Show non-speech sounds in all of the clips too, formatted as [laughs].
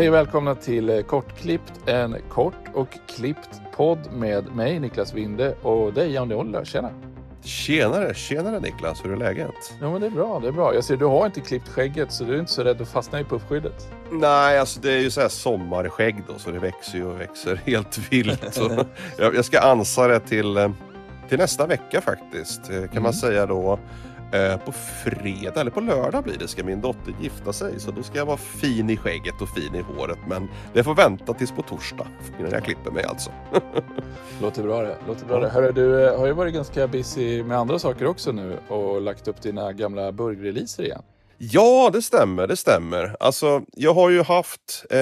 Hej och välkomna till eh, Kortklippt, en kort och klippt podd med mig Niklas Winde och dig Jan Oller. Tjena! Tjenare, tjenare Niklas, hur är läget? Jo men det är bra, det är bra. Jag ser du har inte klippt skägget så du är inte så rädd att fastna i puffskyddet. Nej, alltså det är ju så här sommarskägg då så det växer ju och växer [laughs] helt vilt. Så [laughs] jag, jag ska ansa det till, eh, till nästa vecka faktiskt. Eh, Kan Mm. man säga då. Eh, på fredag, eller på lördag blir det, ska min dotter gifta sig. Så då ska jag vara fin i skägget och fin i håret. Men det får vänta tills på torsdag innan jag klipper mig alltså. [laughs] Låter bra det. Låter bra det. Hörru, du eh, har ju varit ganska busy med andra saker också nu och lagt upp dina gamla burgreleaser igen. Ja, det stämmer, det stämmer. Alltså, jag har ju haft eh,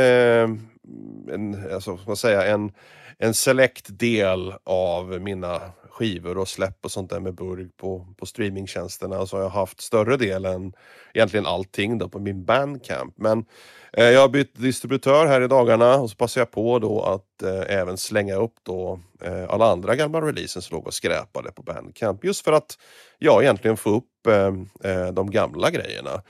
en, alltså, man säga, en, en select del av mina skivor och släpp och sånt där med burg på, på streamingtjänsterna. Så har jag haft större delen, egentligen allting då på min bandcamp. Men eh, jag har bytt distributör här i dagarna och så passar jag på då att eh, även slänga upp då eh, alla andra gamla releaser som låg och skräpade på bandcamp. Just för att ja, egentligen få upp eh, eh, de gamla grejerna.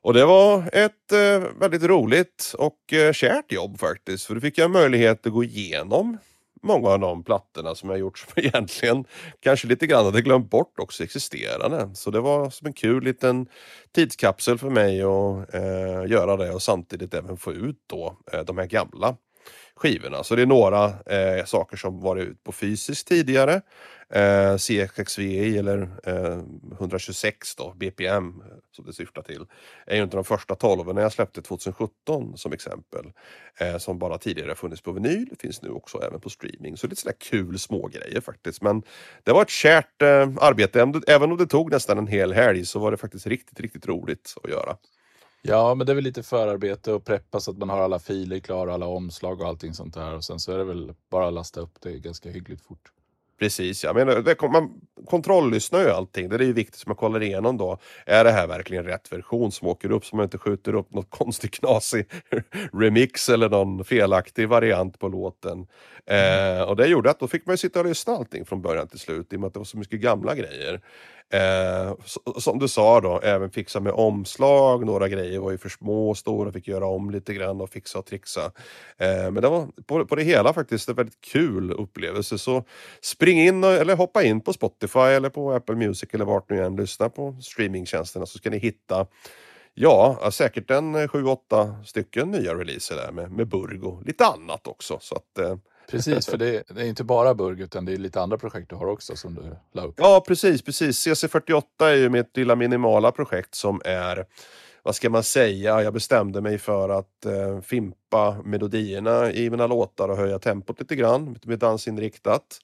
Och det var ett eh, väldigt roligt och eh, kärt jobb faktiskt. För då fick jag möjlighet att gå igenom många av de plattorna som jag gjort som [laughs] egentligen kanske lite grann hade glömt bort också existerade. Så det var som en kul liten tidskapsel för mig att eh, göra det och samtidigt även få ut då eh, de här gamla skivorna. Så det är några eh, saker som varit ut på fysiskt tidigare. Eh, CXXVI eller eh, 126 då, BPM eh, som det syftar till. Är ju inte de första 12 när jag släppte 2017 som exempel. Eh, som bara tidigare funnits på vinyl, finns nu också även på streaming. Så lite sådär kul smågrejer faktiskt. Men det var ett kärt eh, arbete, även om det tog nästan en hel helg så var det faktiskt riktigt, riktigt roligt att göra. Ja, men det är väl lite förarbete och preppa så att man har alla filer klara, alla omslag och allting sånt där. Och sen så är det väl bara att lasta upp det ganska hyggligt fort. Precis, jag menar, det, man kontrolllyssnar ju allting. Det är ju viktigt som man kollar igenom då. Är det här verkligen rätt version som åker upp så man inte skjuter upp något [laughs] konstig knasig remix eller någon felaktig variant på låten. Eh, och det gjorde att då fick man ju sitta och lyssna allting från början till slut i och med att det var så mycket gamla grejer. Eh, som du sa då, även fixa med omslag, några grejer var ju för små och stora, fick göra om lite grann och fixa och trixa. Eh, men det var på, på det hela faktiskt en väldigt kul upplevelse. Så spring in och, eller hoppa in på Spotify eller på Apple Music eller vart ni än lyssnar på streamingtjänsterna så ska ni hitta Ja, säkert en eh, 7-8 stycken nya releaser där med, med burg och lite annat också. Så att, eh, Precis, för det, det är inte bara burg utan det är lite andra projekt du har också som du la upp. Ja, precis, precis. CC48 är ju mitt lilla minimala projekt som är, vad ska man säga, jag bestämde mig för att eh, fimpa melodierna i mina låtar och höja tempot lite grann, lite mer dansinriktat.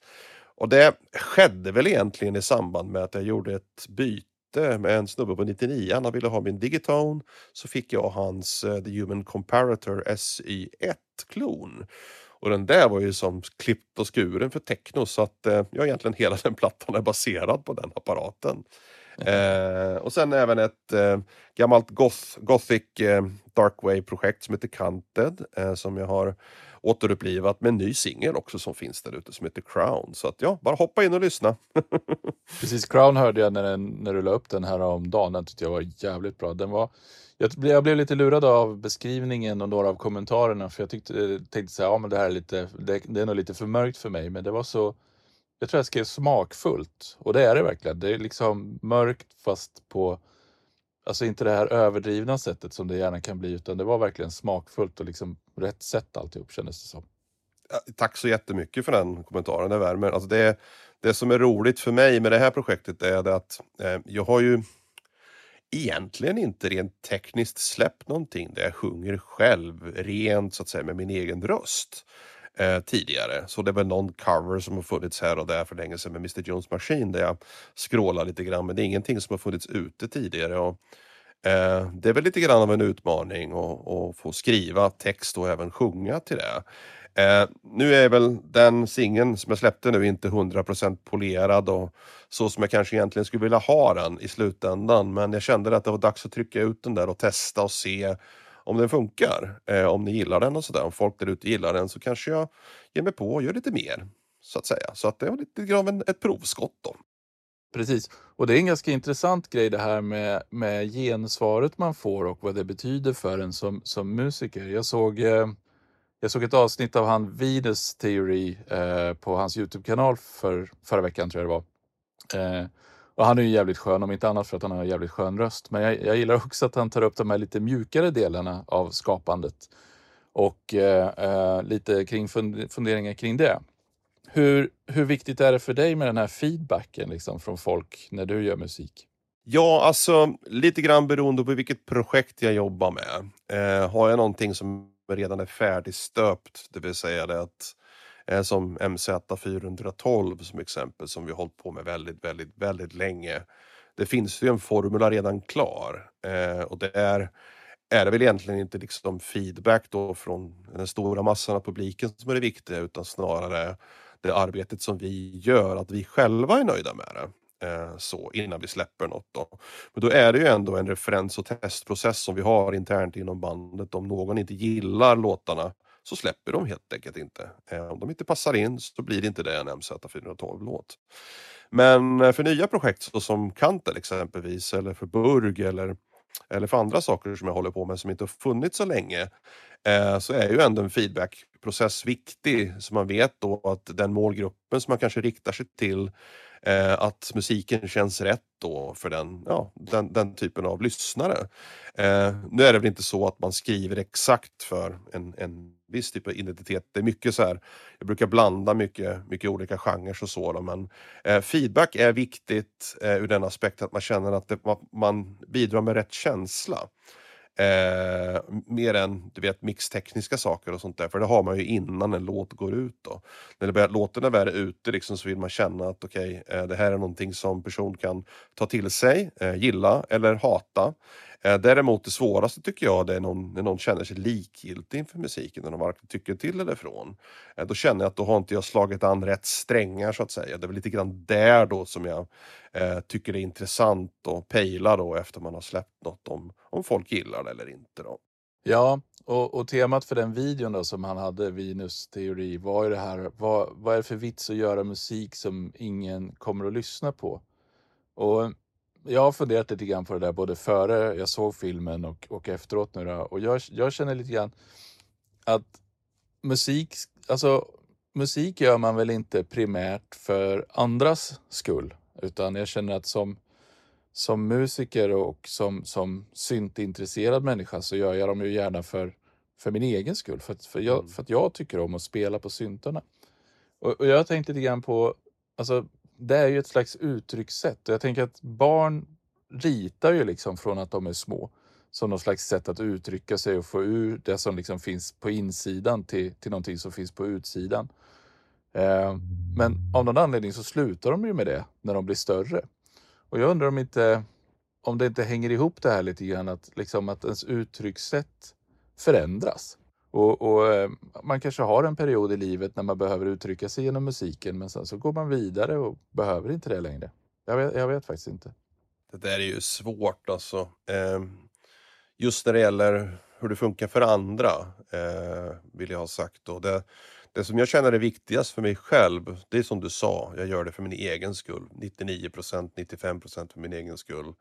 Och det skedde väl egentligen i samband med att jag gjorde ett byte med en snubbe på 99. Han ville ha min Digitone. Så fick jag hans eh, The Human Comparator SY1-klon. Och den där var ju som klippt och skuren för techno så att eh, ja, egentligen hela [laughs] den plattan är baserad på den apparaten. Eh, och sen även ett eh, gammalt goth, gothic eh, darkwave-projekt som heter Canted eh, som jag har återupplivat med en ny singel också som finns där ute som heter Crown. Så att ja, bara hoppa in och lyssna. [laughs] Precis, Crown hörde jag när, den, när du la upp den här om dagen. Den tyckte jag var jävligt bra. Den var, jag, blev- jag blev lite lurad av beskrivningen och några av kommentarerna. För jag tyckte, eh, tänkte så här, ja men det här är lite, det, det är nog lite för mörkt för mig. Men det var så, jag tror jag skrev smakfullt. Och det är det verkligen. Det är liksom mörkt fast på, alltså inte det här överdrivna sättet som det gärna kan bli. Utan det var verkligen smakfullt och liksom rätt sätt alltihop kändes det som. Ja, Tack så jättemycket för den kommentaren, det värmer. Alltså det, det som är roligt för mig med det här projektet är det att eh, jag har ju egentligen inte rent tekniskt släppt någonting där jag sjunger själv rent så att säga med min egen röst eh, tidigare. Så det är väl någon cover som har funnits här och där för länge sedan med Mr Jones Machine där jag skrålar lite grann men det är ingenting som har funnits ute tidigare. Och, eh, det är väl lite grann av en utmaning att att få skriva text och även sjunga till det. Eh, nu är väl den singeln som jag släppte nu inte 100% polerad och så som jag kanske egentligen skulle vilja ha den i slutändan. Men jag kände att det var dags att trycka ut den där och testa och se om den funkar. Eh, om ni gillar den och sådär. Om folk där ute gillar den så kanske jag ger mig på och gör lite mer. Så att säga. Så att det var lite grann en, ett provskott då. Precis, och det är en ganska intressant grej det här med, med gensvaret man får och vad det betyder för en som, som musiker. Jag såg, eh, jag såg ett avsnitt av han Venus Theory eh, på hans Youtube-kanal för förra veckan tror jag det var. Eh, och han är ju jävligt skön, om inte annat för att han har en jävligt skön röst. Men jag, jag gillar också att han tar upp de här lite mjukare delarna av skapandet. Och eh, eh, lite kring fund funderingar kring det. Hur, hur viktigt är det för dig med den här feedbacken liksom, från folk när du gör musik? Ja, alltså lite grann beroende på vilket projekt jag jobbar med. Eh, har jag någonting som redan är färdigstöpt, det vill säga det att eh, som MZ412 som exempel som vi har hållit på med väldigt, väldigt, väldigt länge. Det finns ju en formula redan klar eh, och det är är det väl egentligen inte liksom feedback då från den stora massan av publiken som är det viktiga utan snarare det arbetet som vi gör, att vi själva är nöjda med det. Eh, så innan vi släpper något. Då. Men då är det ju ändå en referens och testprocess som vi har internt inom bandet. Om någon inte gillar låtarna så släpper de helt enkelt inte. Eh, om de inte passar in så blir det inte det en MZ412-låt. Men eh, för nya projekt så som Kantel exempelvis eller för Burg eller, eller för andra saker som jag håller på med som inte har funnits så länge eh, så är ju ändå en feedbackprocess viktig så man vet då att den målgruppen som man kanske riktar sig till eh, att musiken känns rätt då för den, ja, den, den typen av lyssnare. Eh, nu är det väl inte så att man skriver exakt för en, en viss typ av identitet. Det är mycket så här, jag brukar blanda mycket, mycket olika genrer och så. Då, men eh, feedback är viktigt eh, ur den aspekten att man känner att det, man, man bidrar med rätt känsla. Eh, mer än du vet mixtekniska saker och sånt där, för det har man ju innan en låt går ut. Då. När det börjar, låten är väl ute liksom, så vill man känna att okej, okay, eh, det här är någonting som person kan ta till sig, eh, gilla eller hata. Eh, däremot det svåraste tycker jag det är någon, när någon känner sig likgiltig inför musiken, när de varken tycker till eller från. Eh, då känner jag att då har inte jag slagit an rätt strängar så att säga. Det är väl lite grann där då som jag eh, tycker det är intressant att pejla då efter man har släppt något om, om folk gillar det eller inte. Då. Ja, och, och temat för den videon då som han hade, Venus teori, var ju det här, vad, vad är det för vits att göra musik som ingen kommer att lyssna på? Och jag har funderat lite grann på det där både före jag såg filmen och, och efteråt nu då. Och jag, jag känner lite grann att musik, alltså musik gör man väl inte primärt för andras skull. Utan jag känner att som, som musiker och som, som syntintresserad människa så gör jag dem ju gärna för, för min egen skull. För, för, jag, mm. för att jag tycker om att spela på syntarna. Och, och jag har tänkt lite grann på, alltså det är ju ett slags uttryckssätt. Jag tänker att barn ritar ju liksom från att de är små som något slags sätt att uttrycka sig och få ur det som liksom finns på insidan till, till någonting som finns på utsidan. Eh, men av någon anledning så slutar de ju med det när de blir större. Och jag undrar om inte om det inte hänger ihop det här lite grann att, liksom att ens uttryckssätt förändras. Och, och, eh, man kanske har en period i livet när man behöver uttrycka sig genom musiken men sen så går man vidare och behöver inte det längre. Jag vet, jag vet faktiskt inte. Det där är ju svårt alltså. Eh, just när det gäller hur det funkar för andra, eh, vill jag ha sagt. Då. Det, det som jag känner är viktigast för mig själv, det är som du sa, jag gör det för min egen skull. 99 procent, 95 procent för min egen skull.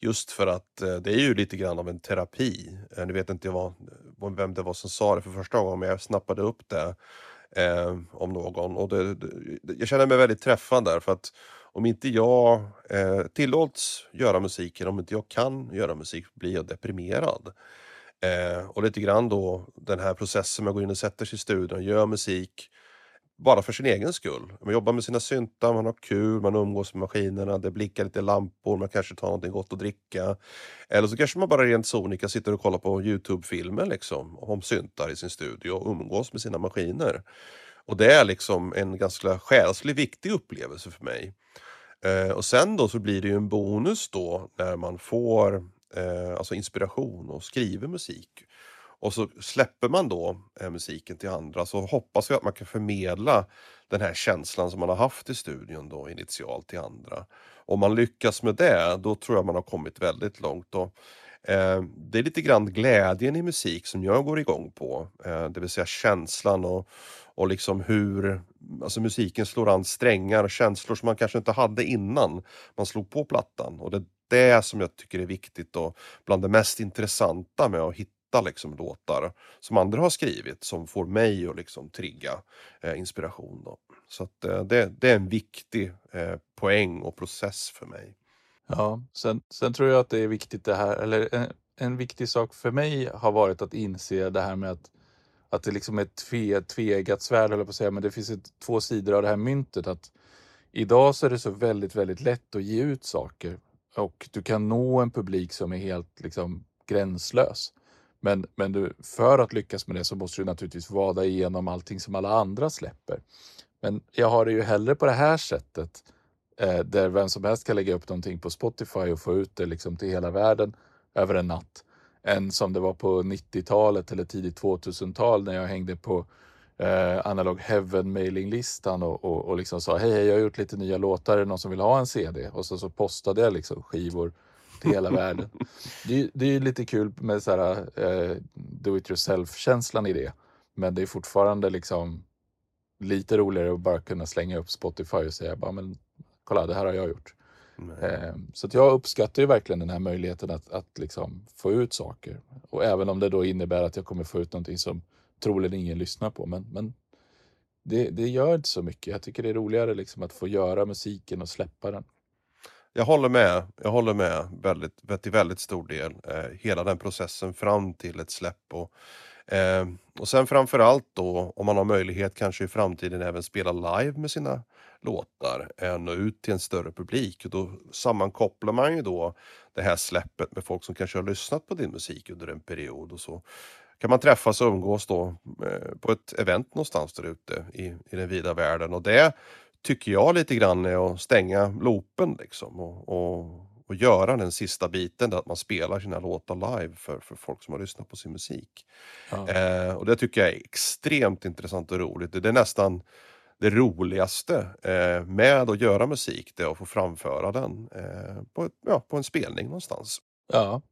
Just för att eh, det är ju lite grann av en terapi. Eh, nu vet inte jag vad, vem det var som sa det för första gången, men jag snappade upp det eh, om någon. Och det, det, jag känner mig väldigt träffad där, för att om inte jag eh, tillåts göra musik, eller om inte jag kan göra musik, blir jag deprimerad. Eh, och lite grann då den här processen, man går in och sätter sig i studion, gör musik, bara för sin egen skull. Man jobbar med sina syntar, man har kul, man umgås med maskinerna, det blickar lite lampor, man kanske tar någonting gott att dricka. Eller så kanske man bara rent sonika sitter och kollar på Youtube-filmer liksom, om syntar i sin studio och umgås med sina maskiner. Och det är liksom en ganska själslig viktig upplevelse för mig. Eh, och sen då så blir det ju en bonus då när man får eh, alltså inspiration och skriver musik. Och så släpper man då eh, musiken till andra så hoppas vi att man kan förmedla den här känslan som man har haft i studion då initialt till andra. Om man lyckas med det, då tror jag man har kommit väldigt långt. Och, eh, det är lite grann glädjen i musik som jag går igång på. Eh, det vill säga känslan och, och liksom hur alltså musiken slår an strängar och känslor som man kanske inte hade innan man slog på plattan. Och det är det som jag tycker är viktigt och bland det mest intressanta med att hitta liksom låtar som andra har skrivit som får mig att liksom trigga eh, inspiration. Då. Så att, eh, det, det, är en viktig eh, poäng och process för mig. Ja, sen, sen tror jag att det är viktigt det här, eller en, en viktig sak för mig har varit att inse det här med att att det liksom är ett tve, tveeggat svärd, eller på att säga, men det finns ett, två sidor av det här myntet. att Idag så är det så väldigt, väldigt lätt att ge ut saker och du kan nå en publik som är helt liksom, gränslös. Men, men du, för att lyckas med det så måste du naturligtvis vada igenom allting som alla andra släpper. Men jag har det ju hellre på det här sättet eh, där vem som helst kan lägga upp någonting på Spotify och få ut det liksom till hela världen över en natt än som det var på 90-talet eller tidigt 2000-tal när jag hängde på eh, Analog Heaven mailinglistan och, och, och liksom sa hej, hej, jag har gjort lite nya låtar, är det någon som vill ha en CD? Och så, så postade jag liksom skivor hela världen. Det, det är lite kul med så här, eh, do it yourself-känslan i det. Men det är fortfarande liksom lite roligare att bara kunna slänga upp Spotify och säga bara, men kolla, det här har jag gjort. Eh, så jag uppskattar ju verkligen den här möjligheten att, att liksom få ut saker. Och även om det då innebär att jag kommer få ut någonting som troligen ingen lyssnar på. Men, men det, det gör inte så mycket. Jag tycker det är roligare liksom att få göra musiken och släppa den. Jag håller med. Jag håller med väldigt, till väldigt stor del. Eh, hela den processen fram till ett släpp. Och, eh, och sen framförallt då om man har möjlighet kanske i framtiden även spela live med sina låtar eh, nå ut till en större publik. Och då sammankopplar man ju då det här släppet med folk som kanske har lyssnat på din musik under en period och så kan man träffas och umgås då eh, på ett event någonstans där ute i, i den vida världen. Och det tycker jag lite grann är att stänga loopen liksom och, och, och göra den sista biten där att man spelar sina låtar live för, för folk som har lyssnat på sin musik. Ja. Eh, och det tycker jag är extremt intressant och roligt. Det är nästan det roligaste eh, med att göra musik, det är att få framföra den eh, på, ja, på en spelning någonstans. Ja,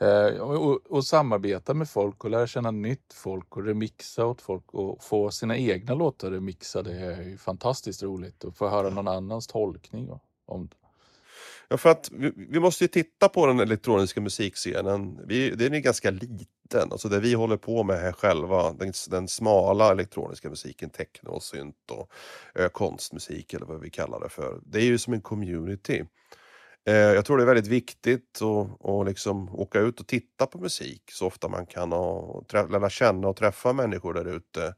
Eh, och, och, samarbeta med folk och lära känna nytt folk och remixa åt folk och få sina egna låtar remixade är ju fantastiskt roligt och få höra någon annans tolkning om det. Ja, för att vi, vi, måste ju titta på den elektroniska musikscenen. Vi, den är ganska liten, alltså det vi håller på med här själva, den, den smala elektroniska musiken, techno, och synt och ö, konstmusik eller vad vi kallar det för. Det är ju som en community. Eh, jag tror det är väldigt viktigt att, att liksom åka ut och titta på musik så ofta man kan och lära känna och träffa människor där ute.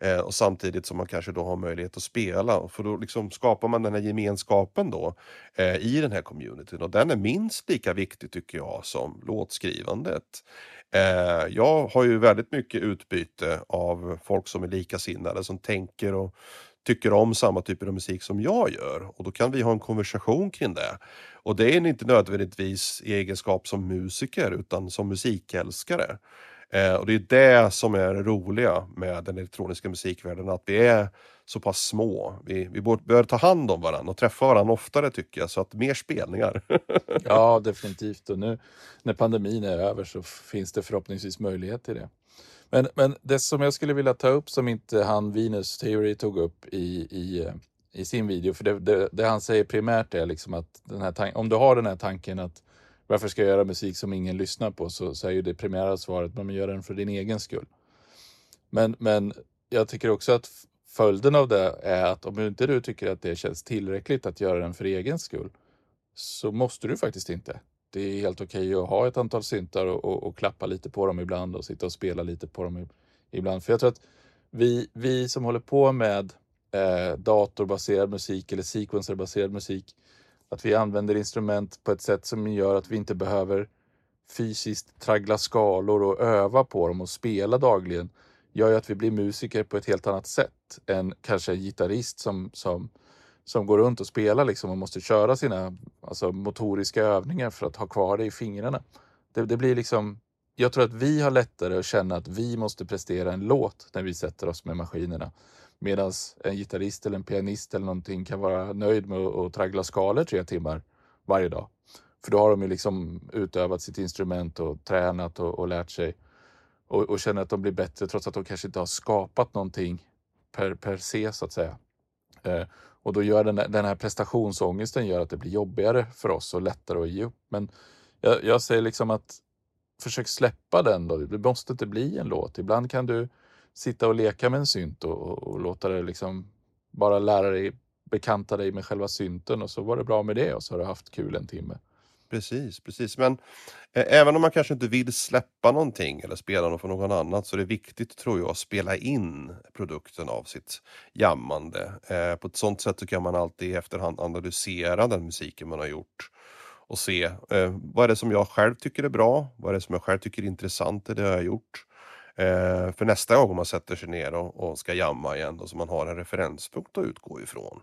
Eh, och samtidigt som man kanske då har möjlighet att spela. För då liksom skapar man den här gemenskapen då eh, i den här communityn och den är minst lika viktig tycker jag som låtskrivandet. Eh, jag har ju väldigt mycket utbyte av folk som är likasinnade som tänker och tycker om samma typer av musik som jag gör och då kan vi ha en konversation kring det. Och det är inte nödvändigtvis i egenskap som musiker utan som musikälskare. Eh, och det är det som är det roliga med den elektroniska musikvärlden, att vi är så pass små. Vi, vi bör ta hand om varandra och träffa varandra oftare tycker jag, så att mer spelningar. [laughs] ja, definitivt. Och nu när pandemin är över så finns det förhoppningsvis möjlighet till det. Men, men det som jag skulle vilja ta upp som inte han Venus Theory tog upp i, i, i sin video, för det, det, det han säger primärt är liksom att den här om du har den här tanken att varför ska jag göra musik som ingen lyssnar på? Så, så är ju det primära svaret, men gör den för din egen skull. Men, men jag tycker också att följden av det är att om inte du tycker att det känns tillräckligt att göra den för egen skull så måste du faktiskt inte. Det är helt okej okay att ha ett antal syntar och, och, och, klappa lite på dem ibland och sitta och spela lite på dem ibland. För jag tror att vi, vi som håller på med eh, datorbaserad musik eller sequencerbaserad musik att vi använder instrument på ett sätt som gör att vi inte behöver fysiskt traggla skalor och öva på dem och spela dagligen gör ju att vi blir musiker på ett helt annat sätt än kanske en gitarrist som, som, som går runt och spelar liksom och måste köra sina alltså, motoriska övningar för att ha kvar det i fingrarna. Det, det blir liksom, jag tror att vi har lättare att känna att vi måste prestera en låt när vi sätter oss med maskinerna. Medan en gitarrist eller en pianist eller någonting kan vara nöjd med att traggla skalor tre timmar varje dag. För då har de ju liksom utövat sitt instrument och tränat och, och lärt sig och, och känner att de blir bättre trots att de kanske inte har skapat någonting per, per se så att säga. Eh, och då gör den, den här prestationsångesten gör att det blir jobbigare för oss och lättare att ge upp. Men jag, jag säger liksom att försök släppa den då. Det måste inte bli en låt. Ibland kan du sitta och leka med en synt och, och, och låta det liksom bara lära dig bekanta dig med själva synten och så var det bra med det och så har du haft kul en timme. Precis, precis. Men eh, även om man kanske inte vill släppa någonting eller spela något för någon annan så är det viktigt tror jag att spela in produkten av sitt jammande. Eh, på ett sånt sätt så kan man alltid i efterhand analysera den musiken man har gjort och se eh, vad är det som jag själv tycker är bra, vad är det som jag själv tycker är intressant i det jag har gjort. Eh, för nästa gång man sätter sig ner och, och ska jamma igen, då, så man har en referenspunkt att utgå ifrån.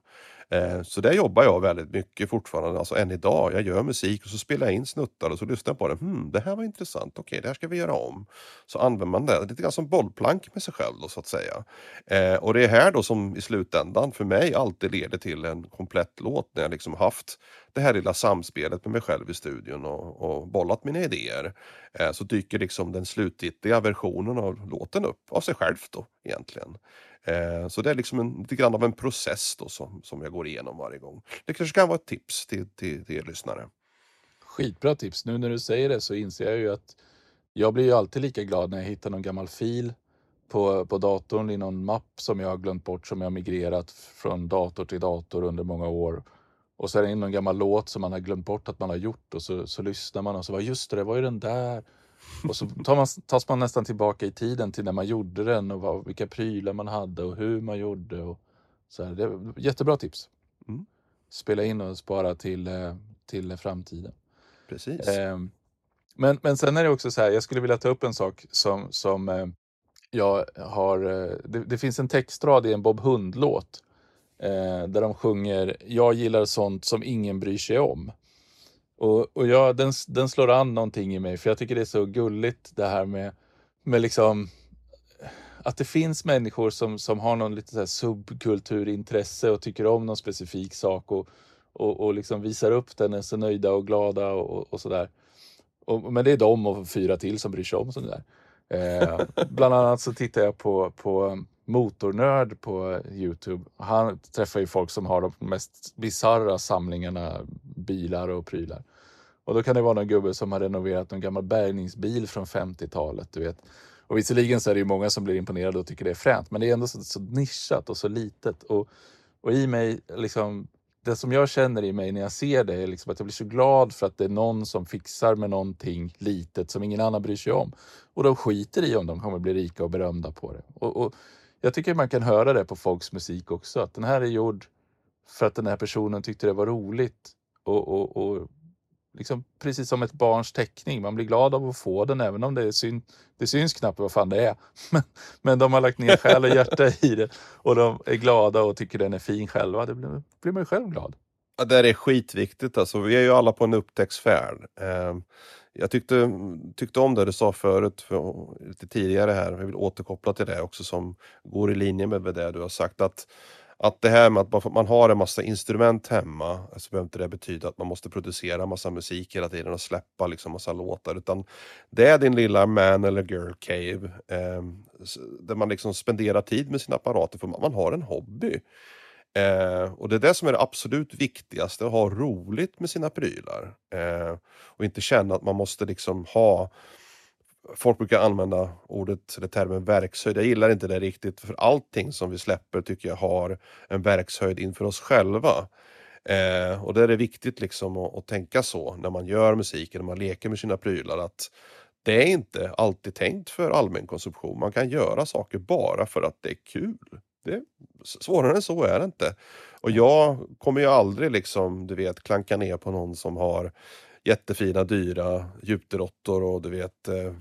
Eh, så där jobbar jag väldigt mycket fortfarande, alltså än idag. Jag gör musik och så spelar jag in snuttar och så lyssnar jag på det. Hmm, det här var intressant, okej det här ska vi göra om. Så använder man det lite grann som bollplank med sig själv då, så att säga. Eh, och det är här då som i slutändan för mig alltid leder till en komplett låt när jag liksom haft det här lilla samspelet med mig själv i studion och, och bollat mina idéer. Eh, så dyker liksom den slutgiltiga versionen av låten upp av sig själv då egentligen. Eh, så det är liksom en, lite grann av en process då som, som jag går igenom varje gång. Det kanske kan vara ett tips till, till, till er lyssnare. Skitbra tips. Nu när du säger det så inser jag ju att jag blir ju alltid lika glad när jag hittar någon gammal fil på, på datorn i någon mapp som jag har glömt bort som jag migrerat från dator till dator under många år. Och så är det någon gammal låt som man har glömt bort att man har gjort och så, så lyssnar man och så var just det, det var ju den där. Och så tar man, tas man nästan tillbaka i tiden till när man gjorde den och vad, vilka prylar man hade och hur man gjorde. Och så här. Det är jättebra tips. Mm. Spela in och spara till, eh, till framtiden. Precis. Ehm, men, men sen är det också så här, jag skulle vilja ta upp en sak som, som eh, jag har... Eh, det, det finns en textrad i en Bob Hund-låt där de sjunger Jag gillar sånt som ingen bryr sig om. Och, och ja, den, den slår an någonting i mig för jag tycker det är så gulligt det här med, med liksom att det finns människor som, som har någon lite så subkulturintresse och tycker om någon specifik sak och, och, och liksom visar upp den, är så nöjda och glada och, och sådär. Men det är de och fyra till som bryr sig om sånt där. Eh, [laughs] bland annat så tittar jag på, på motornörd på Youtube. Han träffar ju folk som har de mest bisarra samlingarna bilar och prylar. Och då kan det vara någon gubbe som har renoverat någon gammal bärgningsbil från 50-talet. Du vet. Och visserligen så är det ju många som blir imponerade och tycker det är fränt, men det är ändå så, så nischat och så litet. Och, och i mig, liksom, det som jag känner i mig när jag ser det är liksom att jag blir så glad för att det är någon som fixar med någonting litet som ingen annan bryr sig om. Och de skiter i om de kommer bli rika och berömda på det. Och, och jag tycker man kan höra det på folks musik också, att den här är gjord för att den här personen tyckte det var roligt. Och, och, och liksom precis som ett barns teckning, man blir glad av att få den även om det, syn, det syns knappt vad fan det är. [laughs] Men, men de har lagt ner själ och hjärta [laughs] i det och de är glada och tycker den är fin själva. Det blir, blir man ju själv glad. Ja, det är skitviktigt alltså. Vi är ju alla på en upptäcktsfärd. Jag tyckte, tyckte om det du sa förut, för, lite tidigare här, jag vill återkoppla till det också som går i linje med det du har sagt. att att det här med att man har en massa instrument hemma, så behöver inte det betyda att man måste producera massa musik hela tiden och släppa liksom massa låtar. Utan det är din lilla man eller girl cave. Eh, där man liksom spenderar tid med sina apparater för man har en hobby. Eh, och det är det som är det absolut viktigaste, att ha roligt med sina prylar. Eh, och inte känna att man måste liksom ha Folk brukar använda ordet eller termen verkshöjd. Jag gillar inte det riktigt för allting som vi släpper tycker jag har en verkshöjd inför oss själva. Eh, och det är det viktigt liksom att, att, tänka så när man gör musiken, när man leker med sina prylar. att Det är inte alltid tänkt för allmän konsumtion. Man kan göra saker bara för att det är kul. Det, svårare än så är det inte. Och jag kommer ju aldrig liksom, du vet, klanka ner på någon som har jättefina dyra djupderottor och du vet eh,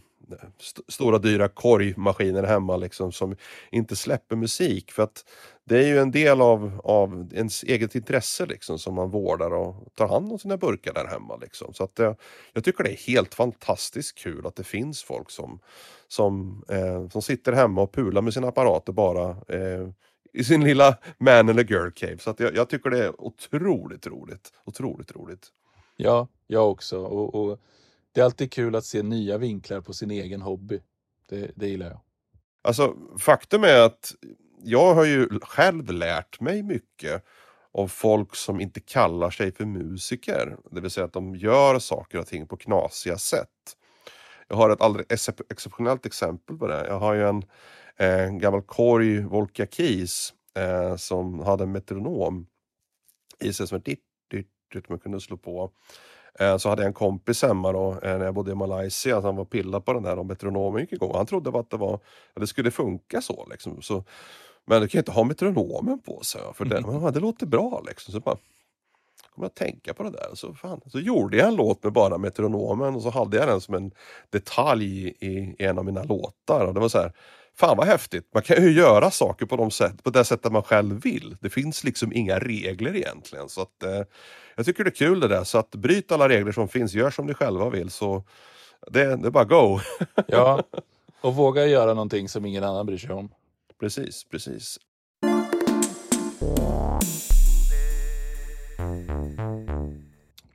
st stora dyra korgmaskiner hemma liksom som inte släpper musik. För att det är ju en del av, av ens eget intresse liksom som man vårdar och tar hand om sina burkar där hemma. Liksom. Så att eh, jag tycker det är helt fantastiskt kul att det finns folk som, som, eh, som sitter hemma och pular med sina apparater bara eh, i sin lilla man eller girl cave. Så att jag, jag, tycker det är otroligt roligt. Otroligt roligt. Ja, jag också. Och, och det är alltid kul att se nya vinklar på sin egen hobby. Det, det gillar jag. Alltså faktum är att jag har ju själv lärt mig mycket av folk som inte kallar sig för musiker. Det vill säga att de gör saker och ting på knasiga sätt. Jag har ett alldeles exceptionellt exempel på det. Jag har ju en, en gammal korg Volka Keys eh, som hade en metronom i sig som ett ditt, ditt, ditt man kunde slå på. Eh, så hade jag en kompis hemma då, eh, när jag bodde i Malaysia, så han var pillad på den där och metronomen gick igång. Han trodde att det, var, att det skulle funka så. Liksom. så men du kan inte ha metronomen på sig, för det, mm. det låter bra. Liksom. Så bara, kom jag att tänka på det där. Så, fan, så gjorde jag en låt med bara metronomen och så hade jag den som en detalj i, i en av mina låtar. Och det var så här, Fan vad häftigt, man kan ju göra saker på, de sätt, på det sättet man själv vill. Det finns liksom inga regler egentligen. Så att, eh, Jag tycker det är kul det där, så att bryt alla regler som finns, gör som ni själva vill så det, det är bara go. ja, [laughs] och våga göra någonting som ingen annan bryr sig om. Precis, precis.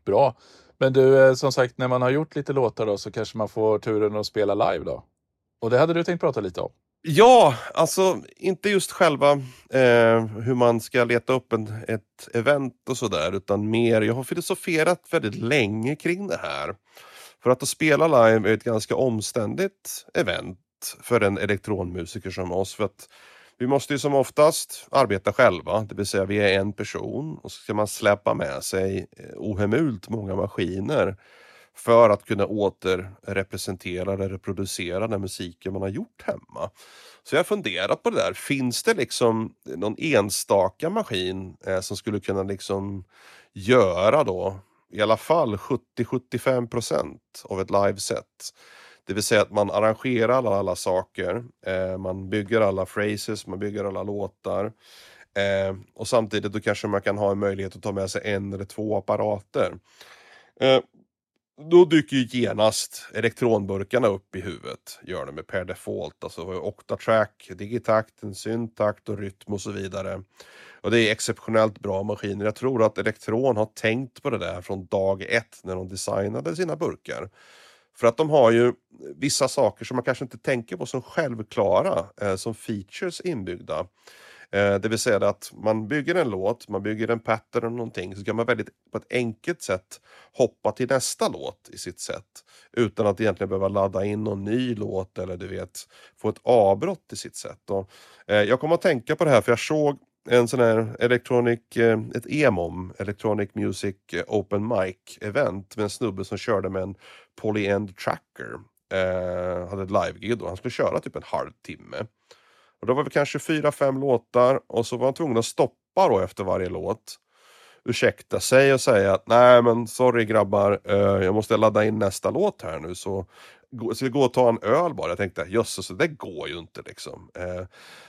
Bra. Men du, eh, som sagt, när man har gjort lite låtar då så kanske man får turen att spela live då? Och det hade du tänkt prata lite om? Ja, alltså inte just själva eh, hur man ska leta upp en, ett event och sådär, utan mer, jag har filosoferat väldigt länge kring det här. För att, att spela live är ett ganska omständigt event för en elektronmusiker som oss. För att vi måste ju som oftast arbeta själva, det vill säga vi är en person och så ska man släppa med sig eh, ohemult många maskiner för att kunna återrepresentera eller reproducera den musiken man har gjort hemma. Så jag har funderat på det där, finns det liksom någon enstaka maskin eh, som skulle kunna liksom göra då i alla fall 70-75% av ett liveset? Det vill säga att man arrangerar alla, alla saker, eh, man bygger alla phrases, man bygger alla låtar. Eh, och samtidigt då kanske man kan ha en möjlighet att ta med sig en eller två apparater. Eh, då dyker ju genast elektronburkarna upp i huvudet. Gör det med per default. Alltså Octatrack, Digitakt, en syntakt och rytm och så vidare. Och det är exceptionellt bra maskiner. Jag tror att Elektron har tänkt på det där från dag ett när de designade sina burkar. För att de har ju vissa saker som man kanske inte tänker på som självklara, eh, som features inbyggda. Eh, det vill säga att man bygger en låt, man bygger en pattern eller någonting, så kan man väldigt på ett enkelt sätt hoppa till nästa låt i sitt sätt. Utan att egentligen behöva ladda in någon ny låt eller du vet, få ett avbrott i sitt sätt. Och, eh, jag kommer att tänka på det här för jag såg en sån här electronic, eh, ett EMOM, Electronic Music eh, Open Mic event med en snubbe som körde med en Polyend Tracker. Eh, hade ett live-gig och han skulle köra typ en halvtimme. Och då var det kanske fyra, fem låtar och så var han tvungen att stoppa då efter varje låt. Ursäkta sig och säga att nej men sorry grabbar, eh, jag måste ladda in nästa låt här nu så jag skulle gå och ta en öl bara? Jag tänkte jösses, det går ju inte liksom. Eh,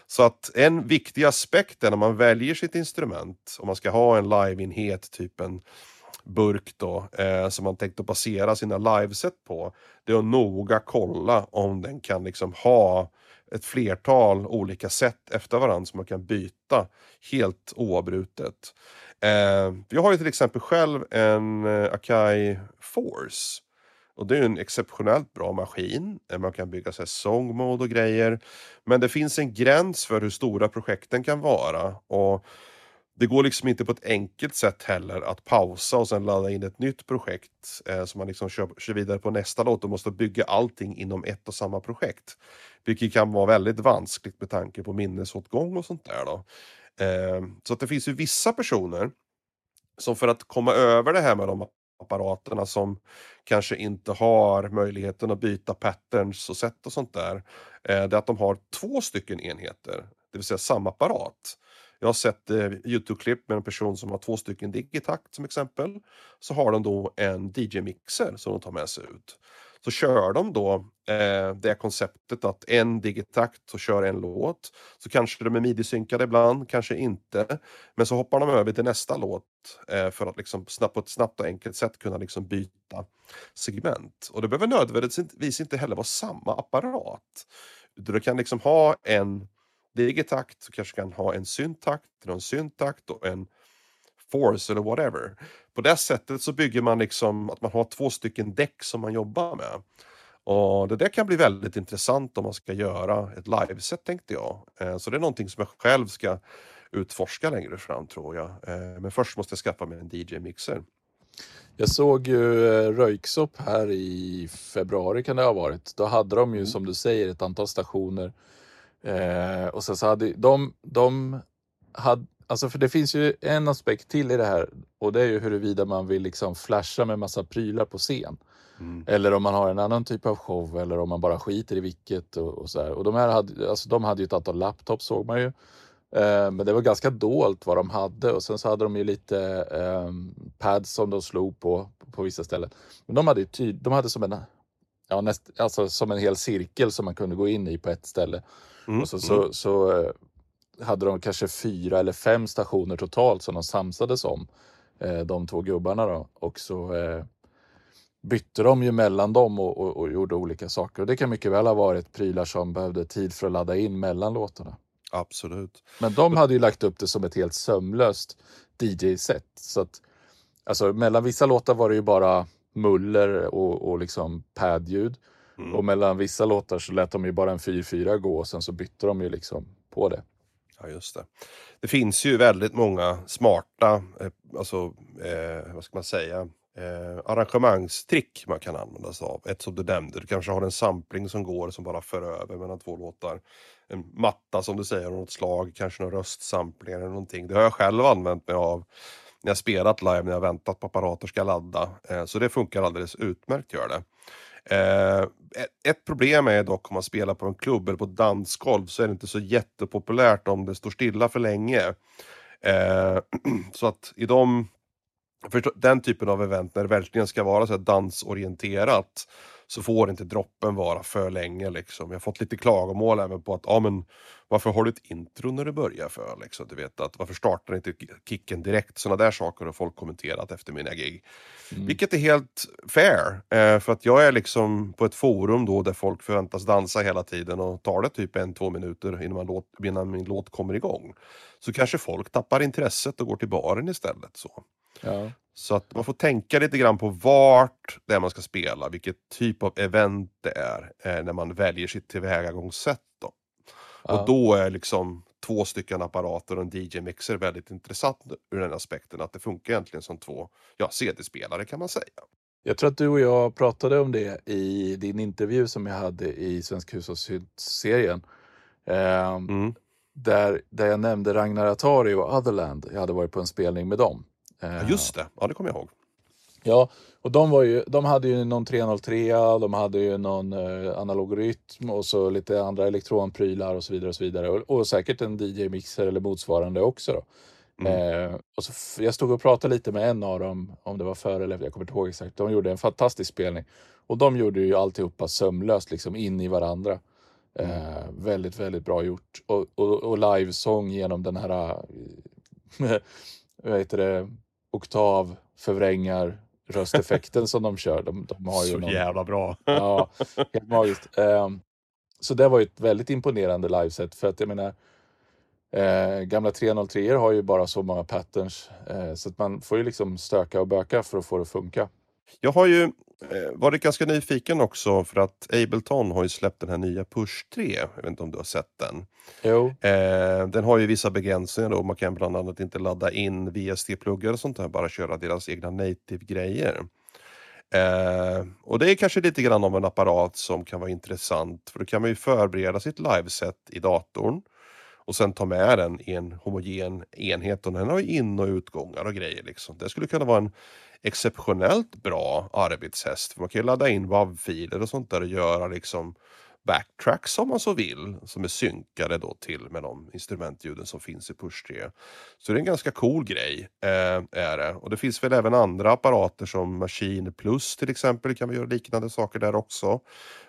så att en viktig aspekt är när man väljer sitt instrument, om man ska ha en liveenhet, typ en burk då, eh, som man tänkte basera sina liveset på, det är att noga kolla om den kan liksom ha ett flertal olika sätt efter varandra som man kan byta helt oavbrutet. Eh, jag har ju till exempel själv en eh, Akai Force. Och det är en exceptionellt bra maskin. Man kan bygga sig sångmode och grejer. Men det finns en gräns för hur stora projekten kan vara. Och det går liksom inte på ett enkelt sätt heller att pausa och sen ladda in ett nytt projekt eh, som man liksom kör, kör vidare på nästa låt och måste bygga allting inom ett och samma projekt. Vilket kan vara väldigt vanskligt med tanke på minnesåtgång och sånt där. Då. Eh, så att det finns ju vissa personer som för att komma över det här med de apparaterna som kanske inte har möjligheten att byta patterns och sätt och sånt där. Eh, det är att de har två stycken enheter, det vill säga samma apparat. Jag har sett eh, Youtube-klipp med en person som har två stycken digitakt som exempel. Så har de då en DJ-mixer som de tar med sig ut. Så kör de då eh, det konceptet att en digitakt och kör en låt. Så kanske de är midi-synkade ibland, kanske inte. Men så hoppar de över till nästa låt eh, för att liksom snabbt, på ett snabbt och enkelt sätt kunna liksom byta segment. Och det behöver nödvändigtvis inte heller vara samma apparat. Du kan liksom ha en digitakt, så kanske kan ha en syntakt, en syntakt och en force eller whatever. På det sättet så bygger man liksom att man har två stycken däck som man jobbar med. Och det där kan bli väldigt intressant om man ska göra ett liveset tänkte jag. Eh, så det är någonting som jag själv ska utforska längre fram tror jag. Eh, men först måste jag skaffa mig en DJ-mixer. Jag såg ju eh, Röyksopp här i februari kan det ha varit. Då hade de ju mm. som du säger ett antal stationer. Och sen så hade de, de hade, alltså för det finns ju en aspekt till i det här och det är ju huruvida man vill liksom flasha med massa prylar på scen. Mm. Eller om man har en annan typ av show eller om man bara skiter i vilket och, och så här. Och de här hade, alltså de hade ju ett antal laptops såg man ju. Eh, men det var ganska dolt vad de hade och sen så hade de ju lite eh, pads som de slog på på vissa ställen. Men de hade, ju de hade som en ja, näst, alltså som en hel cirkel som man kunde gå in i på ett ställe. Mm, och så, så, mm. så, eh, hade de kanske fyra eller fem stationer totalt som de samsades om. Eh, de två gubbarna då. Och så eh, bytte de ju mellan dem och, och, och, gjorde olika saker. Och det kan mycket väl ha varit prylar som behövde tid för att ladda in mellan låtarna. Absolut. Men de hade ju lagt upp det som ett helt sömlöst DJ-set. Så att, alltså mellan vissa låtar var det ju bara muller och, och liksom pad-ljud. Mm. Och mellan vissa låtar så lät de ju bara en 4-4 gå och sen så bytte de ju liksom på det. Ja, just det. Det finns ju väldigt många smarta, eh, alltså, eh, vad ska man säga, eh, arrangemangstrick man kan använda sig av. Ett som du nämnde, du kanske har en sampling som går som bara för över mellan två låtar. En matta som du säger av något slag, kanske någon röstsampling eller någonting. Det har jag själv använt mig av när jag spelat live, när jag väntat på apparater ska ladda. Eh, så det funkar alldeles utmärkt gör det. Eh, ett problem är dock om man spelar på en klubb eller på ett dansgolv så är det inte så jättepopulärt om det står stilla för länge. Eh, [clears throat] så att i de för den typen av event när det verkligen ska vara så dansorienterat så får inte droppen vara för länge. Liksom. Jag har fått lite klagomål även på att ja, men, varför har du ett intro när du börjar för? Liksom? Du vet, att, varför startar inte kicken direkt? Sådana där saker har folk kommenterat efter mina gig. Mm. Vilket är helt fair. Eh, för att jag är liksom på ett forum då där folk förväntas dansa hela tiden och tar det typ en, två minuter innan, låt, innan min låt kommer igång. Så kanske folk tappar intresset och går till baren istället. Så. Ja. Så att man får tänka lite grann på vart det är man ska spela, vilket typ av event det är eh, när man väljer sitt tillvägagångssätt. Då. Ja. Och då är liksom två stycken apparater och en DJ-mixer väldigt intressant ur den aspekten att det funkar egentligen som två ja, CD-spelare kan man säga. Jag tror att du och jag pratade om det i din intervju som jag hade i Svensk hushållsserien. Eh, mm. där, där jag nämnde Ragnar Atari och Otherland. Jag hade varit på en spelning med dem. Ja, just det, ja det kommer jag ihåg. Ja, och de, var ju, de hade ju någon 303, de hade ju någon eh, analog rytm och så lite andra elektronprylar och så vidare. Och så vidare. Och, och säkert en DJ-mixer eller motsvarande också. Då. Mm. Eh, och så, jag stod och pratade lite med en av dem, om det var före eller jag kommer inte ihåg exakt. De gjorde en fantastisk spelning. Och de gjorde ju alltihopa sömlöst, liksom in i varandra. Eh, mm. väldigt, väldigt bra gjort. Och, och, och livesång genom den här, [laughs] vad heter det, oktav, förvrängar, rösteffekten som de kör. De, de har ju så någon, jävla bra! ja, helt magiskt. Um, så det var ju ett väldigt imponerande liveset för att jag menar eh, gamla 303 har ju bara så många patterns eh, så att man får ju liksom stöka och böka för att få det att funka. Jag har ju eh, varit ganska nyfiken också för att Ableton har ju släppt den här nya Push 3. Jag vet inte om du har sett den? Jo. Eh, den har ju vissa begränsningar då. Man kan bland annat inte ladda in VST-pluggar och sånt där, bara köra deras egna native-grejer. Eh, och det är kanske lite grann av en apparat som kan vara intressant för då kan man ju förbereda sitt liveset i datorn och sen ta med den i en homogen enhet och den har ju in och utgångar och grejer. Liksom. Det skulle kunna vara en exceptionellt bra arbetshäst. För man kan ju ladda in WAV-filer och sånt där och göra liksom backtracks om man så vill som är synkade då till med de instrumentljuden som finns i Push 3. Så det är en ganska cool grej. Eh, är det. Och det finns väl även andra apparater som Machine Plus till exempel kan vi göra liknande saker där också.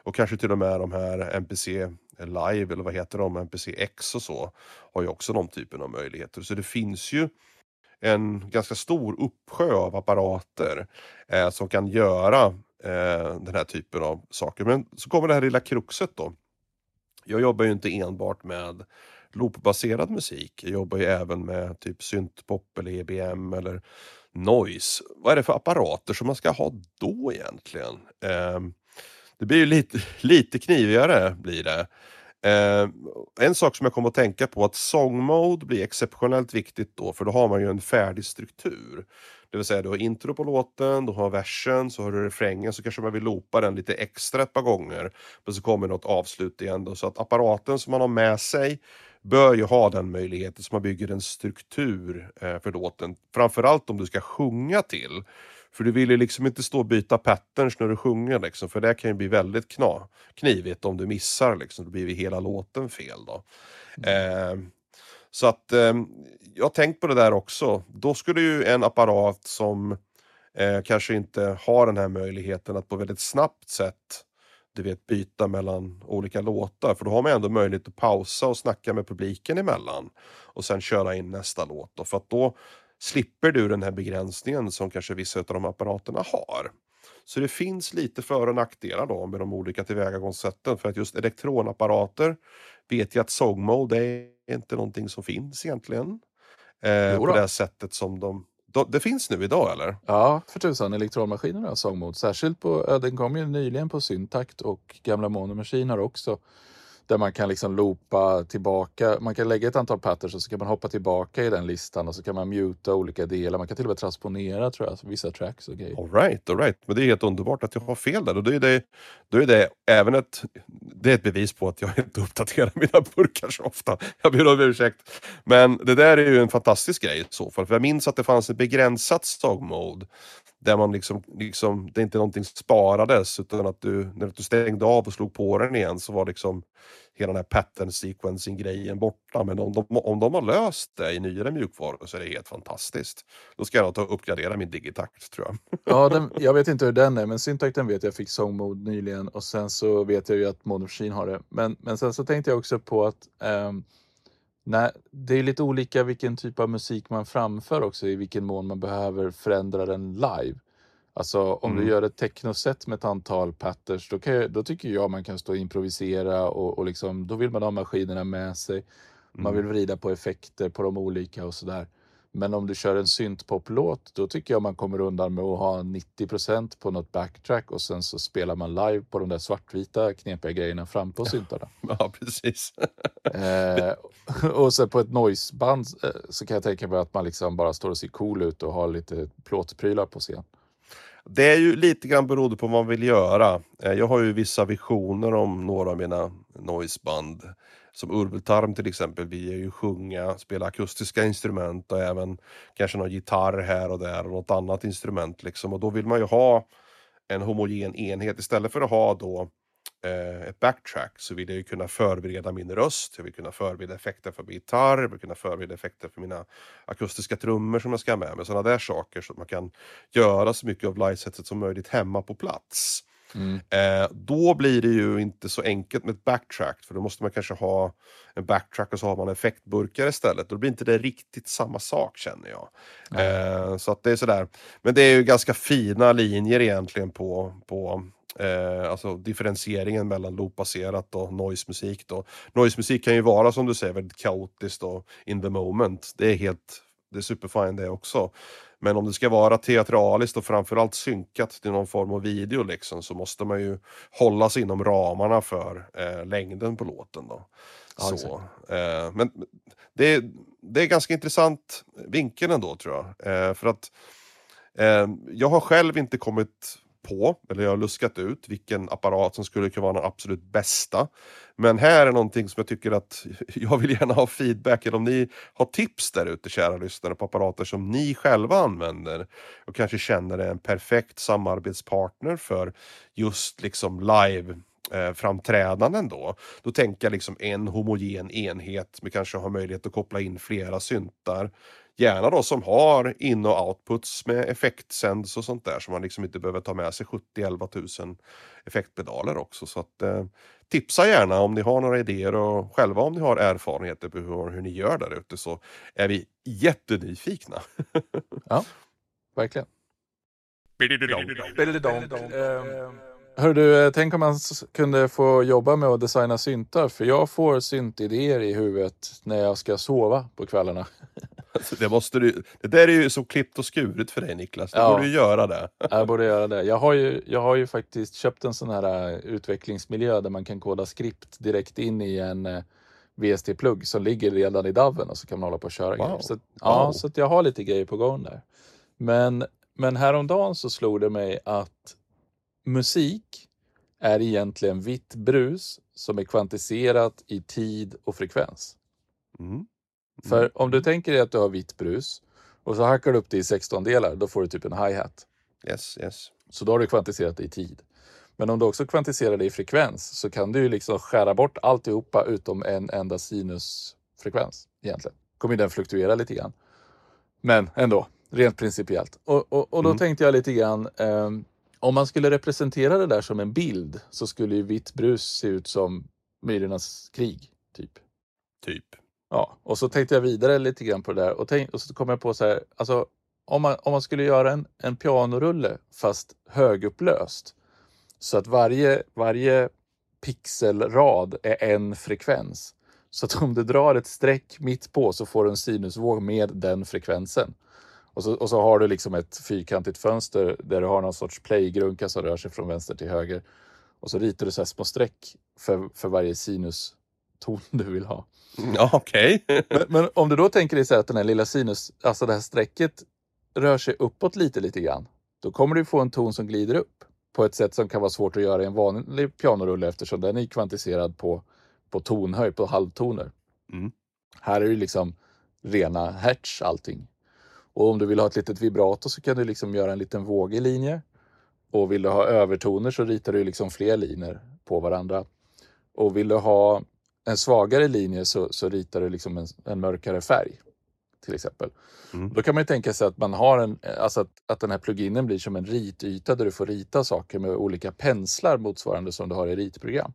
Och kanske till och med de här MPC Live eller vad heter de, MPC X och så har ju också de typen av möjligheter. Så det finns ju en ganska stor uppsjö av apparater eh, som kan göra eh, den här typen av saker. Men så kommer det här lilla kruxet då. Jag jobbar ju inte enbart med loopbaserad musik. Jag jobbar ju även med typ syntpop eller EBM eller noise. Vad är det för apparater som man ska ha då egentligen? Eh, det blir ju lite, [laughs] lite knivigare blir det. Eh, en sak som jag kommer att tänka på att song mode blir exceptionellt viktigt då för då har man ju en färdig struktur. Det vill säga du har intro på låten, du har versen, så har du refrängen så kanske man vill loopa den lite extra ett par gånger. Men så kommer något avslut igen då. Så att apparaten som man har med sig bör ju ha den möjligheten så man bygger en struktur eh, för låten. Framförallt om du ska sjunga till. För du vill ju liksom inte stå och byta patterns när du sjunger liksom, för det kan ju bli väldigt kna, knivigt om du missar liksom, då blir ju hela låten fel då. Mm. Eh, så att eh, jag har tänkt på det där också. Då skulle ju en apparat som eh, kanske inte har den här möjligheten att på väldigt snabbt sätt du vet, byta mellan olika låtar. För då har man ändå möjlighet att pausa och snacka med publiken emellan. Och sen köra in nästa låt. Då, för att då slipper du den här begränsningen som kanske vissa av de apparaterna har. Så det finns lite för och nackdelar då med de olika tillvägagångssätten. För att just elektronapparater vet jag att Song Mode är inte någonting som finns egentligen. Eh, på det sättet som de det finns nu idag eller? Ja, för tusan. Elektronmaskiner har Song Mode. Särskilt på, den kom ju nyligen på Syntakt och gamla Mono Machine har också där man kan liksom loopa tillbaka. Man kan lägga ett antal patterns och så kan man hoppa tillbaka i den listan och så kan man muta olika delar. Man kan till och med transponera tror jag, vissa tracks och grejer. Alright, alright. Men det är helt underbart att jag har fel där. Och då är det, då är det även ett, det är ett bevis på att jag inte uppdaterar mina burkar så ofta. Jag ber om ursäkt. Men det där är ju en fantastisk grej i så fall. För jag minns att det fanns ett begränsat stog mode där man liksom, liksom, det inte någonting sparades utan att du, när du stängde av och slog på den igen så var liksom hela den här pattern sequencing grejen borta. Men om de, om de har löst det i nyare mjukvaror så är det helt fantastiskt. Då ska jag ta och uppgradera min digitakt tror jag. Ja, [laughs] den, jag vet inte hur den är men syntakten vet jag fick song mode nyligen och sen så vet jag ju att Mono Machine har det. Men, men sen så tänkte jag också på att um, Nej, det är lite olika vilken typ av musik man framför också, i vilken mån man behöver förändra den live. Alltså om mm. du gör ett technoset med ett antal patterns, då, jag, då, tycker jag man kan stå och improvisera och, och liksom, då vill man ha maskinerna med sig. Man vill mm. vrida på effekter på de olika och sådär. Men om du kör en syntpoplåt, då tycker jag man kommer undan med att ha 90% på något backtrack och sen så spelar man live på de där svartvita knepiga grejerna fram på syntarna. [laughs] Ja, precis. eh, och så på ett noiseband eh, så kan jag tänka mig att man liksom bara står och ser cool ut och har lite plåtprylar på scen. Det är ju lite grann beroende på vad man vill göra. Eh, jag har ju vissa visioner om några av mina noiseband som Urbultarm till exempel, vi är ju sjunga, spela akustiska instrument och även kanske någon gitarr här och där och något annat instrument liksom. Och då vill man ju ha en homogen enhet istället för att ha då eh, ett backtrack så vill jag ju kunna förbereda min röst, jag vill kunna förbereda effekter för min gitarr, jag vill kunna förbereda effekter för mina akustiska trummor som jag ska ha med mig. Sådana där saker så att man kan göra så mycket av livesetet som möjligt hemma på plats. Mm. Eh, då blir det ju inte så enkelt med ett backtrack för då måste man kanske ha en backtrack och så har man effektburkar istället. Då blir inte det riktigt samma sak känner jag. Eh, så att det är sådär. Men det är ju ganska fina linjer egentligen på, på Eh, alltså differentieringen mellan loopbaserat och noisemusik. Då. Noisemusik kan ju vara som du säger väldigt kaotiskt och in the moment. Det är helt det är superfine det också. Men om det ska vara teatraliskt och framförallt synkat till någon form av video liksom, så måste man ju hålla sig inom ramarna för eh, längden på låten. Då. Ja, så, eh, men det är, det är ganska intressant vinkel ändå tror jag. Eh, för att eh, jag har själv inte kommit på, eller jag har luskat ut vilken apparat som skulle kunna vara den absolut bästa. Men här är någonting som jag tycker att [laughs] jag vill gärna ha feedback, eller om ni har tips där ute kära lyssnare på apparater som ni själva använder och kanske känner är en perfekt samarbetspartner för just liksom live eh, framträdanden då. Då tänker jag liksom en homogen enhet med kanske har möjlighet att koppla in flera syntar Gärna då som har in och outputs med effektsänds och sånt där så man liksom inte behöver ta med sig 70-11 000 effektpedaler också. Så att, eh, tipsa gärna om ni har några idéer och själva om ni har erfarenheter på hur, hur ni gör där ute så är vi jättenyfikna. [laughs] ja, verkligen. Hör du, eh, tänk om man kunde få jobba med att designa syntar, för jag får syntidéer i huvudet när jag ska sova på kvällarna. [laughs] [laughs] Det, måste du, det där är ju så klippt och skuret för dig Niklas. Du Ja. borde ju göra det. [laughs] Jag borde göra det. Jag har ju, jag har ju faktiskt köpt en sån här eh, utvecklingsmiljö där man kan koda skript direkt in i en eh, VST-plugg som ligger redan i daven och så kan man hålla på och köra Wow. grejer. Så, ja, Wow. så jag har lite grejer på gång där. Men, men häromdagen så slog det mig att musik är egentligen vitt brus som är kvantiserat i tid och frekvens. Mm. För om du tänker dig att du har vitt brus och så hackar du upp det i 16 delar, då får du typ en hi-hat. Yes, yes. Så då har du kvantiserat det i tid. Men om du också kvantiserar det i frekvens så kan du ju liksom skära bort alltihopa utom en enda sinusfrekvens egentligen. Kommer den fluktuera lite grann. Men ändå, rent principiellt. Och, och, och då Mm. tänkte jag lite grann, ehm, om man skulle representera det där som en bild så skulle ju vitt brus se ut som Myrornas krig, typ. Typ. Ja, och så tänkte jag vidare lite grann på det där och, tänk, och så kom jag på så här, alltså om man, om man skulle göra en, en pianorulle fast högupplöst så att varje, varje pixelrad är en frekvens. Så att [laughs] om du drar ett streck mitt på så får du en sinusvåg med den frekvensen. Och så, och så har du liksom ett fyrkantigt fönster där du har någon sorts playgrunka som rör sig från vänster till höger. Och så ritar du så här små streck för, för varje sinuston du vill ha. Ja, okej. [laughs] Men, men om du då tänker dig så att den här lilla sinus, alltså det här strecket rör sig uppåt lite, lite grann. Då kommer du få en ton som glider upp på ett sätt som kan vara svårt att göra i en vanlig pianorulle eftersom den är kvantiserad på, på tonhöjd, på halvtoner. Mm. Här är det liksom rena hertz allting. Och om du vill ha ett litet vibrato så kan du liksom göra en liten vågig linje. Och vill du ha övertoner så ritar du liksom fler linjer på varandra. Och vill du ha en svagare linje så, så ritar du liksom en, en mörkare färg. Till exempel. Mm. Då kan man ju tänka sig att man har en, alltså att, att den här pluginen blir som en rityta där du får rita saker med olika penslar motsvarande som du har i ritprogram.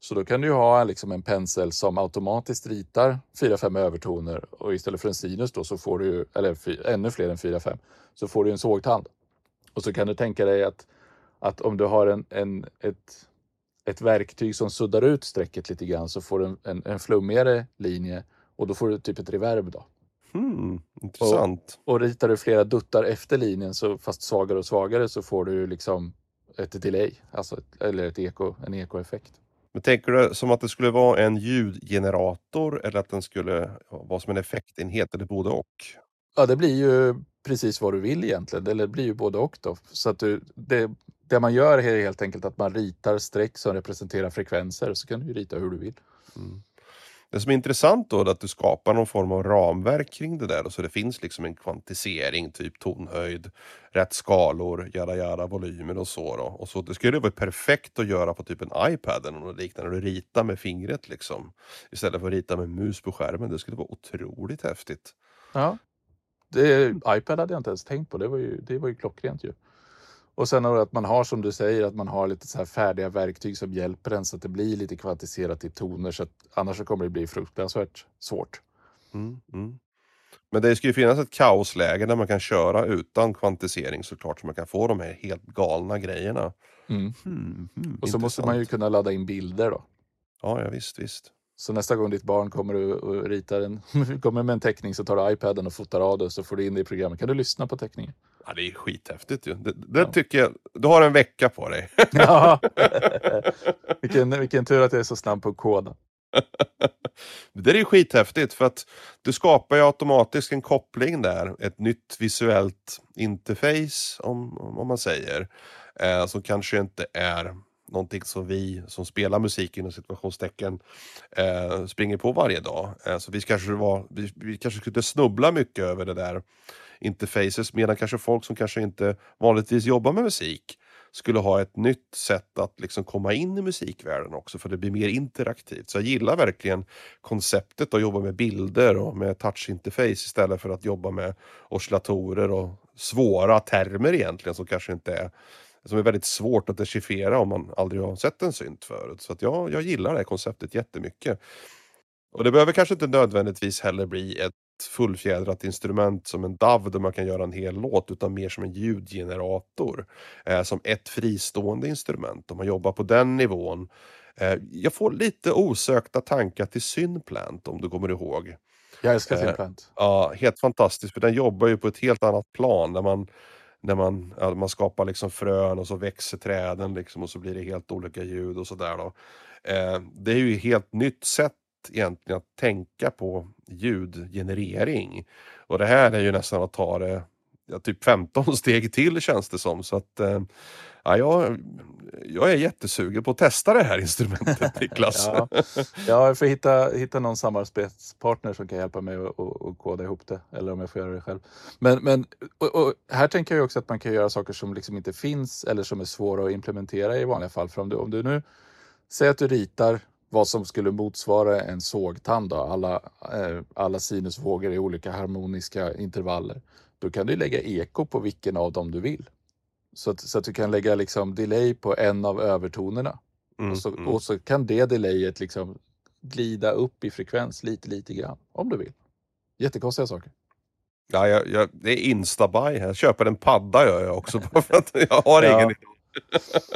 Så då kan du ha liksom en pensel som automatiskt ritar 4-5 övertoner och istället för en sinus då så får du, eller ännu fler än 4-5, så får du en sågtand. Och så kan du tänka dig att, att om du har en, en, ett, ett verktyg som suddar ut strecket lite grann så får du en, en, en flummigare linje och då får du typ ett reverb då. Hmm, intressant. Och ritar du flera duttar efter linjen, så, fast svagare och svagare, så får du liksom ett delay, alltså ett, eller ett eko, en ekoeffekt. Men tänker du som att det skulle vara en ljudgenerator eller att den skulle vara som en effektenhet eller både och? Ja, det blir ju precis vad du vill egentligen, eller det blir ju både och då. Så att du, det, det man gör är helt enkelt att man ritar streck som representerar frekvenser, så kan du rita hur du vill. Det som är intressant då är att du skapar någon form av ramverk kring det där. Så det finns liksom en kvantisering, typ tonhöjd, rätt skalor, jada jada, volymer och så. Då. Och så det skulle vara perfekt att göra på typ en iPad eller något liknande. Du ritar med fingret liksom. Istället för att rita med mus på skärmen. Det skulle vara otroligt häftigt. Ja. Det, iPad hade jag inte ens tänkt på, det var ju, det var ju klockrent ju. Och sen att man har som du säger, att man har lite så här färdiga verktyg som hjälper en så att det blir lite kvantiserat i toner. Så att annars så kommer det bli fruktansvärt svårt. Mm, mm. Men det ska ju finnas ett kaosläge där man kan köra utan kvantisering såklart. Så man kan få de här helt galna grejerna. Mm. Hmm, hmm, Och så måste man ju kunna ladda in bilder då. Ja, ja visst, visst. Så nästa gång ditt barn kommer och, ritar en, [laughs] kommer med en teckning så tar du iPaden och fotar av det och så får du in det i programmet. Kan du lyssna på teckningen? Ja, det är skithäftigt ju. Det, det Ja. tycker jag. Du har en vecka på dig. [laughs] Ja. [laughs] vilken, vilken tur att jag är så snabb på att koda. Det är ju skithäftigt för att du skapar ju automatiskt en koppling där. Ett nytt visuellt interface om, om man säger. Eh, som kanske inte är någonting som vi som spelar musik inom situationstecken eh, springer på varje dag. Eh, så vi kanske, var, vi, vi kanske skulle snubbla mycket över det där interfaces medan kanske folk som kanske inte vanligtvis jobbar med musik skulle ha ett nytt sätt att liksom komma in i musikvärlden också för det blir mer interaktivt. Så jag gillar verkligen konceptet att jobba med bilder och med touchinterface istället för att jobba med oscillatorer och svåra termer egentligen som kanske inte är som är väldigt svårt att dechiffrera om man aldrig har sett en synt förut. Så att jag, jag gillar det här konceptet jättemycket. Och det behöver kanske inte nödvändigtvis heller bli ett fullfjädrat instrument som en DAV där man kan göra en hel låt utan mer som en ljudgenerator. Eh, som ett fristående instrument. Om man jobbar på den nivån. Eh, jag får lite osökta tankar till Synplant om du kommer ihåg. Jag älskar Simplant. Ja, helt fantastiskt för den jobbar ju på ett helt annat plan där man när man, ja, man skapar liksom frön och så växer träden liksom och så blir det helt olika ljud och sådär då. Eh, det är ju ett helt nytt sätt egentligen att tänka på ljudgenerering. Och det här är ju nästan att ta det ja, typ 15 [laughs] steg till känns det som. Så att, eh, ja, jag, jag är jättesugen på att testa det här instrumentet [laughs] Niklas. ja, ja, jag får hitta, hitta någon samarbetspartner som kan hjälpa mig att koda ihop det. Eller om jag får göra det själv. Men, men och, och här tänker jag också att man kan göra saker som liksom inte finns eller som är svåra att implementera i vanliga fall. För om du, om du nu säger att du ritar vad som skulle motsvara en sågtand, då, alla, eh, alla sinusvågor i olika harmoniska intervaller. Då kan du lägga eko på vilken av dem du vill. Så att, så att du kan lägga liksom delay på en av övertonerna. Mm, och, så, mm. och så kan det delayet liksom glida upp i frekvens lite, lite grann. Om du vill. Jättekonstiga saker. Ja, jag, jag, det är instabuy här. Jag köper en padda gör jag också. för att jag har [laughs] ja. ingen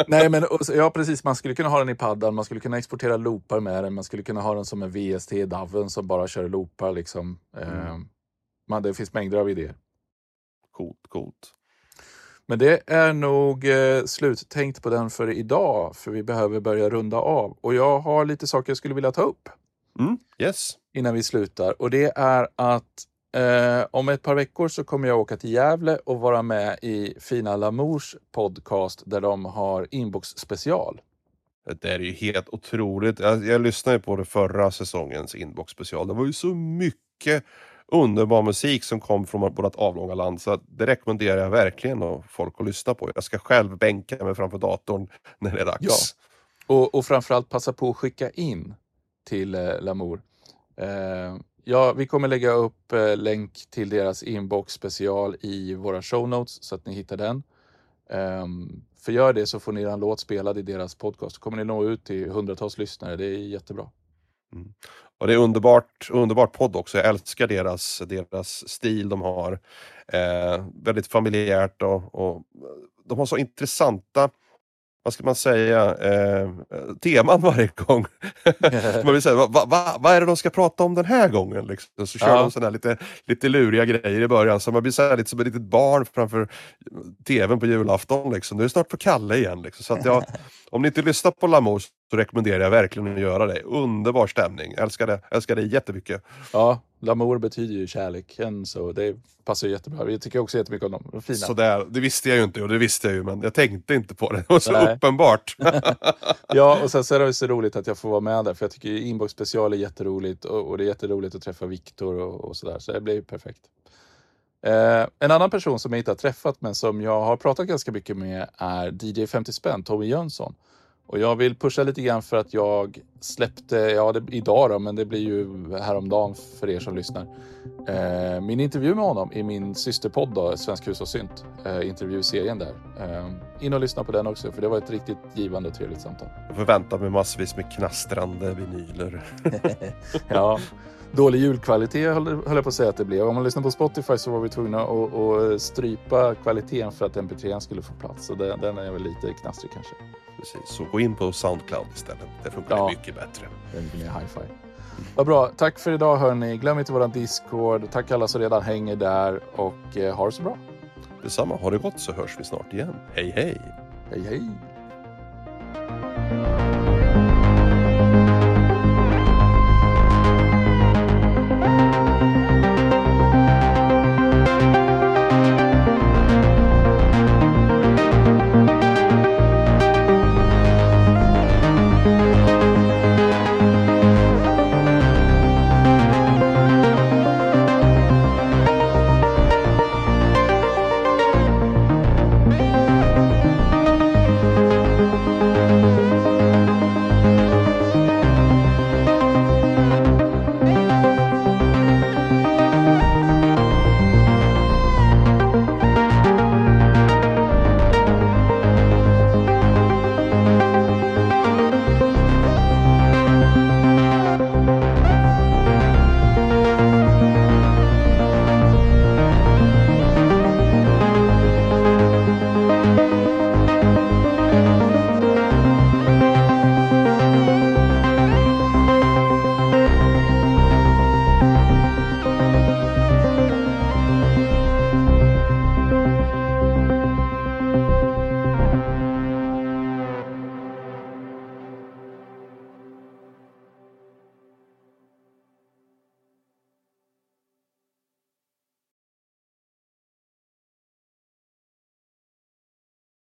Nej, men ja, precis. Man skulle kunna ha den i paddan, man skulle kunna exportera loopar med den, man skulle kunna ha den som en VST i DAVen som bara kör loopar. Liksom. Mm. Eh, man, det finns mängder av idéer. Coolt, coolt. Men det är nog eh, sluttänkt på den för idag, för vi behöver börja runda av. Och jag har lite saker jag skulle vilja ta upp. Mm, yes. Innan vi slutar. Och det är att eh, om ett par veckor så kommer jag åka till Gävle och vara med i Fina Lamours podcast där de har inbox special. Det är ju helt otroligt. Jag, jag lyssnade på det förra säsongens inbox special. Det var ju så mycket underbar musik som kom från vårt avlånga land. Så det rekommenderar jag verkligen folk att lyssna på. Jag ska själv bänka mig framför datorn när det är dags. Ja. Och, och framförallt passa på att skicka in till eh, Lamour. Eh, ja, vi kommer lägga upp eh, länk till deras inbox special i våra show notes så att ni hittar den. Eh, för gör det så får ni en låt spelad i deras podcast. Då kommer ni nå ut till hundratals lyssnare. Det är jättebra. Mm. Och det är underbart, underbart podd också. Jag älskar deras, deras stil de har. Eh, väldigt familjärt och, och de har så intressanta vad ska man säga, eh, teman varje gång. [laughs] man vill säga, vad va, va, är det de ska prata om den här gången? Liksom. Så kör ja. de sådana lite, lite luriga grejer i början, så man blir så lite som ett litet barn framför tvn på julafton. Liksom. Nu är det snart på Kalle igen. Liksom. Så att jag, om ni inte lyssnar på Lamour så rekommenderar jag verkligen att göra det. Underbar stämning, älskar det, älskar det jättemycket. Ja, L'amour betyder ju kärleken så det passar jättebra. Jag tycker också jättemycket om dem. De fina. Sådär, det visste jag ju inte och det visste jag ju men jag tänkte inte på det. Det var så Nej. uppenbart. [laughs] [laughs] ja och sen så är det så roligt att jag får vara med där för jag tycker Inbox special är jätteroligt och, och det är jätteroligt att träffa Viktor och, och sådär så det blir perfekt. Eh, en annan person som jag inte har träffat men som jag har pratat ganska mycket med är DJ 50 spänn, Tommy Jönsson. Och jag vill pusha lite grann för att jag släppte, ja det, idag då, men det blir ju häromdagen för er som lyssnar. Eh, min intervju med honom i min systerpodd då, Svensk hus och synt. Eh, intervjuserien där. Eh, in och lyssna på den också för det var ett riktigt givande och trevligt samtal. Jag får vänta med massvis med knastrande vinyler. [laughs] ja, dålig ljudkvalitet höll, jag på att säga att det blev. Om man lyssnar på Spotify så var vi tvungna att, att strypa kvaliteten för att mp3 skulle få plats. Så det, den är väl lite knastrig kanske. Precis, så gå in på Soundcloud istället. Det funkar ja, mycket bättre. Det är mycket mer hi-fi. Vad bra. Tack för idag hörni. Glöm inte våran Discord. Tack alla som redan hänger där och eh, ha det så bra. Detsamma. Ha det gott så hörs vi snart igen. Hej hej! Hej hej!